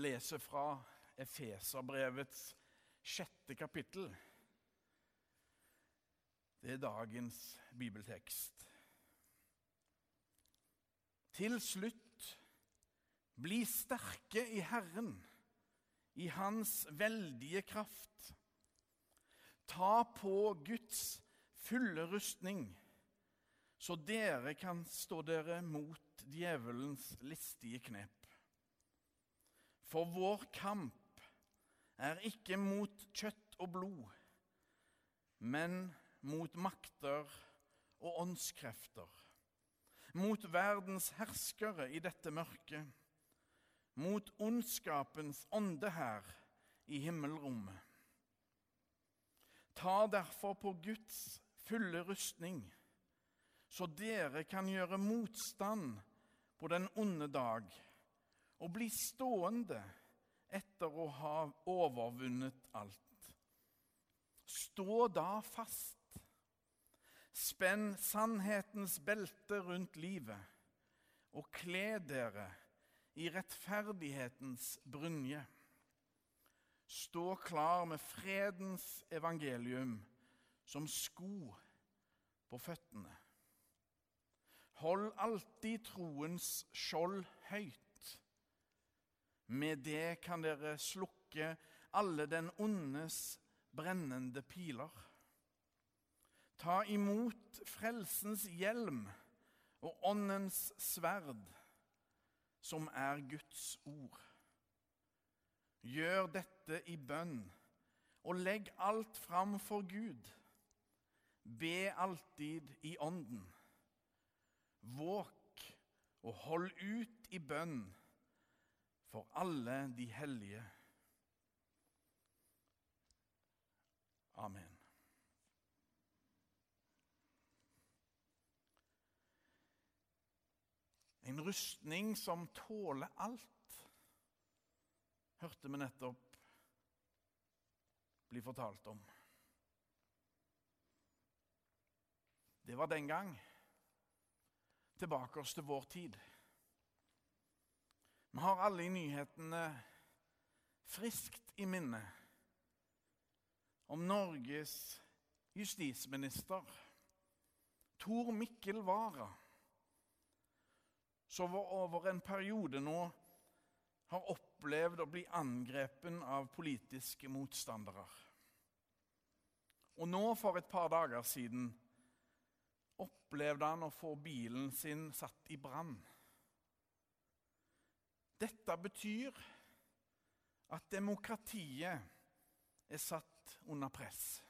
leser fra Efeserbrevets sjette kapittel. Det er dagens bibeltekst. Til slutt, bli sterke i Herren, i Hans veldige kraft. Ta på Guds fulle rustning, så dere kan stå dere mot djevelens listige knep. For vår kamp er ikke mot kjøtt og blod, men mot makter og åndskrefter, mot verdens herskere i dette mørket, mot ondskapens ånde her i himmelrommet. Ta derfor på Guds fulle rustning, så dere kan gjøre motstand på den onde dag og bli stående etter å ha overvunnet alt. Stå da fast. Spenn sannhetens belte rundt livet, og kle dere i rettferdighetens brynje. Stå klar med fredens evangelium som sko på føttene. Hold alltid troens skjold høyt. Med det kan dere slukke alle den ondes brennende piler. Ta imot frelsens hjelm og åndens sverd, som er Guds ord. Gjør dette i bønn, og legg alt fram for Gud. Be alltid i ånden. Våk og hold ut i bønn for alle de hellige. Amen. En rustning som tåler alt, hørte vi nettopp bli fortalt om. Det var den gang. Tilbake oss til vår tid. Vi har alle i nyhetene friskt i minne om Norges justisminister Tor Mikkel Wara, som over en periode nå har opplevd å bli angrepen av politiske motstandere. Og nå, for et par dager siden, opplevde han å få bilen sin satt i brann. Dette betyr at demokratiet er satt under press.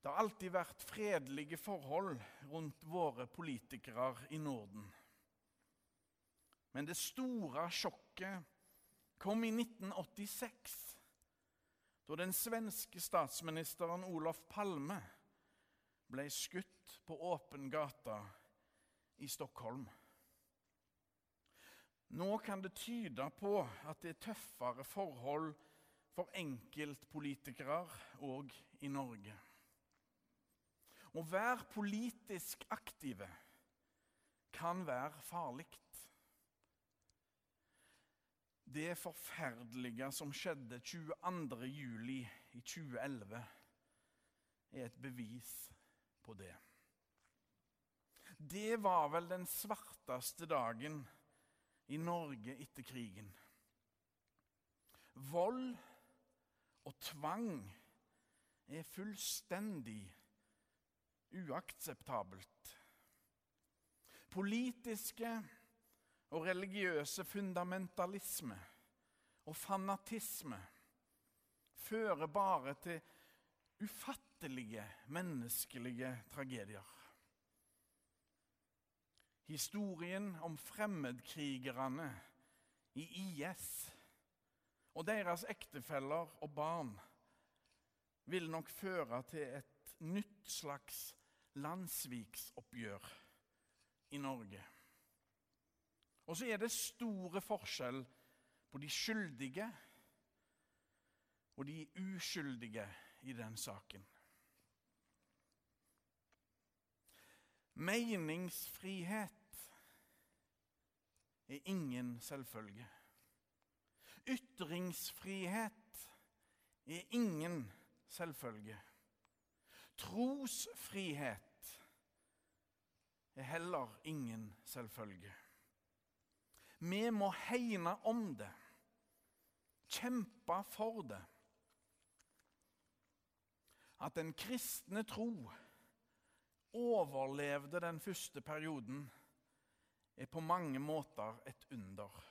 Det har alltid vært fredelige forhold rundt våre politikere i Norden. Men det store sjokket kom i 1986, da den svenske statsministeren Olof Palme ble skutt på åpen gate i Stockholm. Nå kan det tyde på at det er tøffere forhold for enkeltpolitikere òg i Norge. Å være politisk aktive kan være farlig. Det forferdelige som skjedde 22.07. i 2011, er et bevis på det. Det var vel den svarteste dagen i Norge etter krigen. Vold og tvang er fullstendig uakseptabelt. Politiske og religiøse fundamentalisme og fanatisme fører bare til ufattelige menneskelige tragedier. Historien om fremmedkrigerne i IS og deres ektefeller og barn vil nok føre til et nytt slags landssviksoppgjør i Norge. Og så er det store forskjell på de skyldige og de uskyldige i den saken. Meningsfrihet er ingen selvfølge. Ytringsfrihet er ingen selvfølge. Trosfrihet er heller ingen selvfølge. Vi må hegne om det, kjempe for det. At den kristne tro overlevde den første perioden, er på mange måter et under.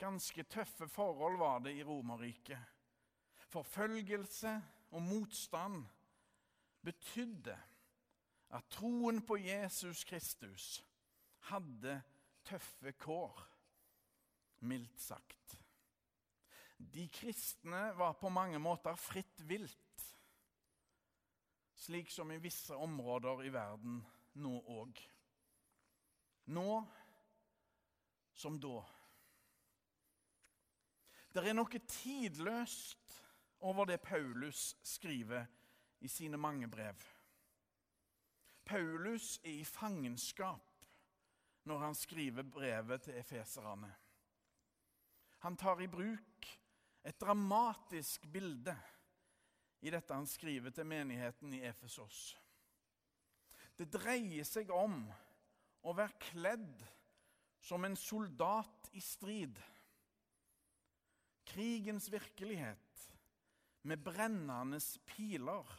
Ganske tøffe forhold var det i Romerriket. Forfølgelse og motstand betydde at troen på Jesus Kristus hadde tøffe kår, mildt sagt. De kristne var på mange måter fritt vilt, slik som i visse områder i verden nå òg. Nå som da. Det er noe tidløst over det Paulus skriver i sine mange brev. Paulus er i fangenskap når han skriver brevet til efeserne. Han tar i bruk et dramatisk bilde i dette han skriver til menigheten i Efesos. Det dreier seg om å være kledd som en soldat i strid. Krigens virkelighet med brennende piler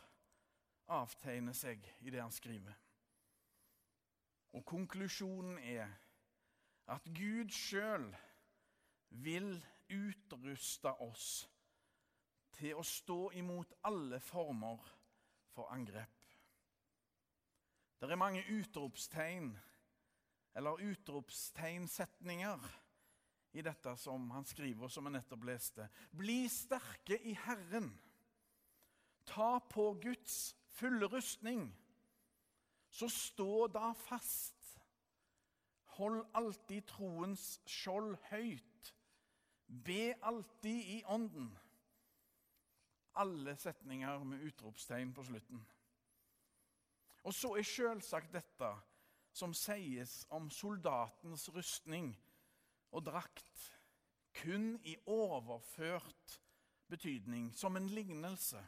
avtegner seg i det han skriver. Og konklusjonen er at Gud sjøl vil utruste oss til å stå imot alle former for angrep. Det er mange utropstegn eller utropstegnsetninger i dette som han skriver, som jeg nettopp leste. Bli sterke i Herren. Ta på Guds fulle rustning så stå da fast. Hold alltid troens skjold høyt. Be alltid i ånden. Alle setninger med utropstegn på slutten. Og så er selvsagt dette som sies om soldatens rustning og drakt, kun i overført betydning, som en lignelse.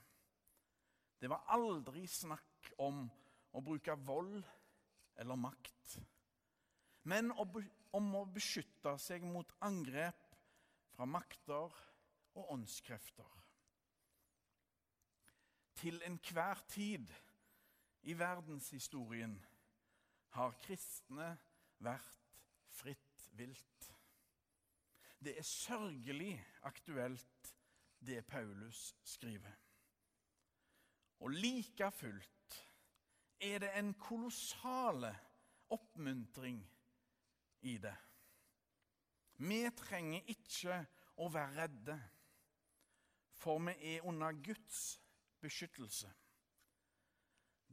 Det var aldri snakk om å bruke vold eller makt, men om å beskytte seg mot angrep fra makter og åndskrefter. Til enhver tid i verdenshistorien har kristne vært fritt vilt. Det er sørgelig aktuelt, det Paulus skriver. Og like fullt er det en kolossale oppmuntring i det. Vi trenger ikke å være redde, for vi er under Guds beskyttelse.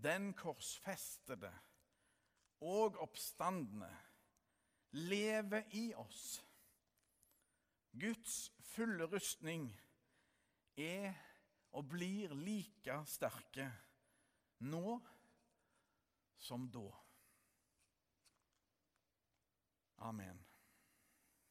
Den korsfestede og oppstandende lever i oss. Guds fulle rustning er og blir like sterke nå som da. Amen.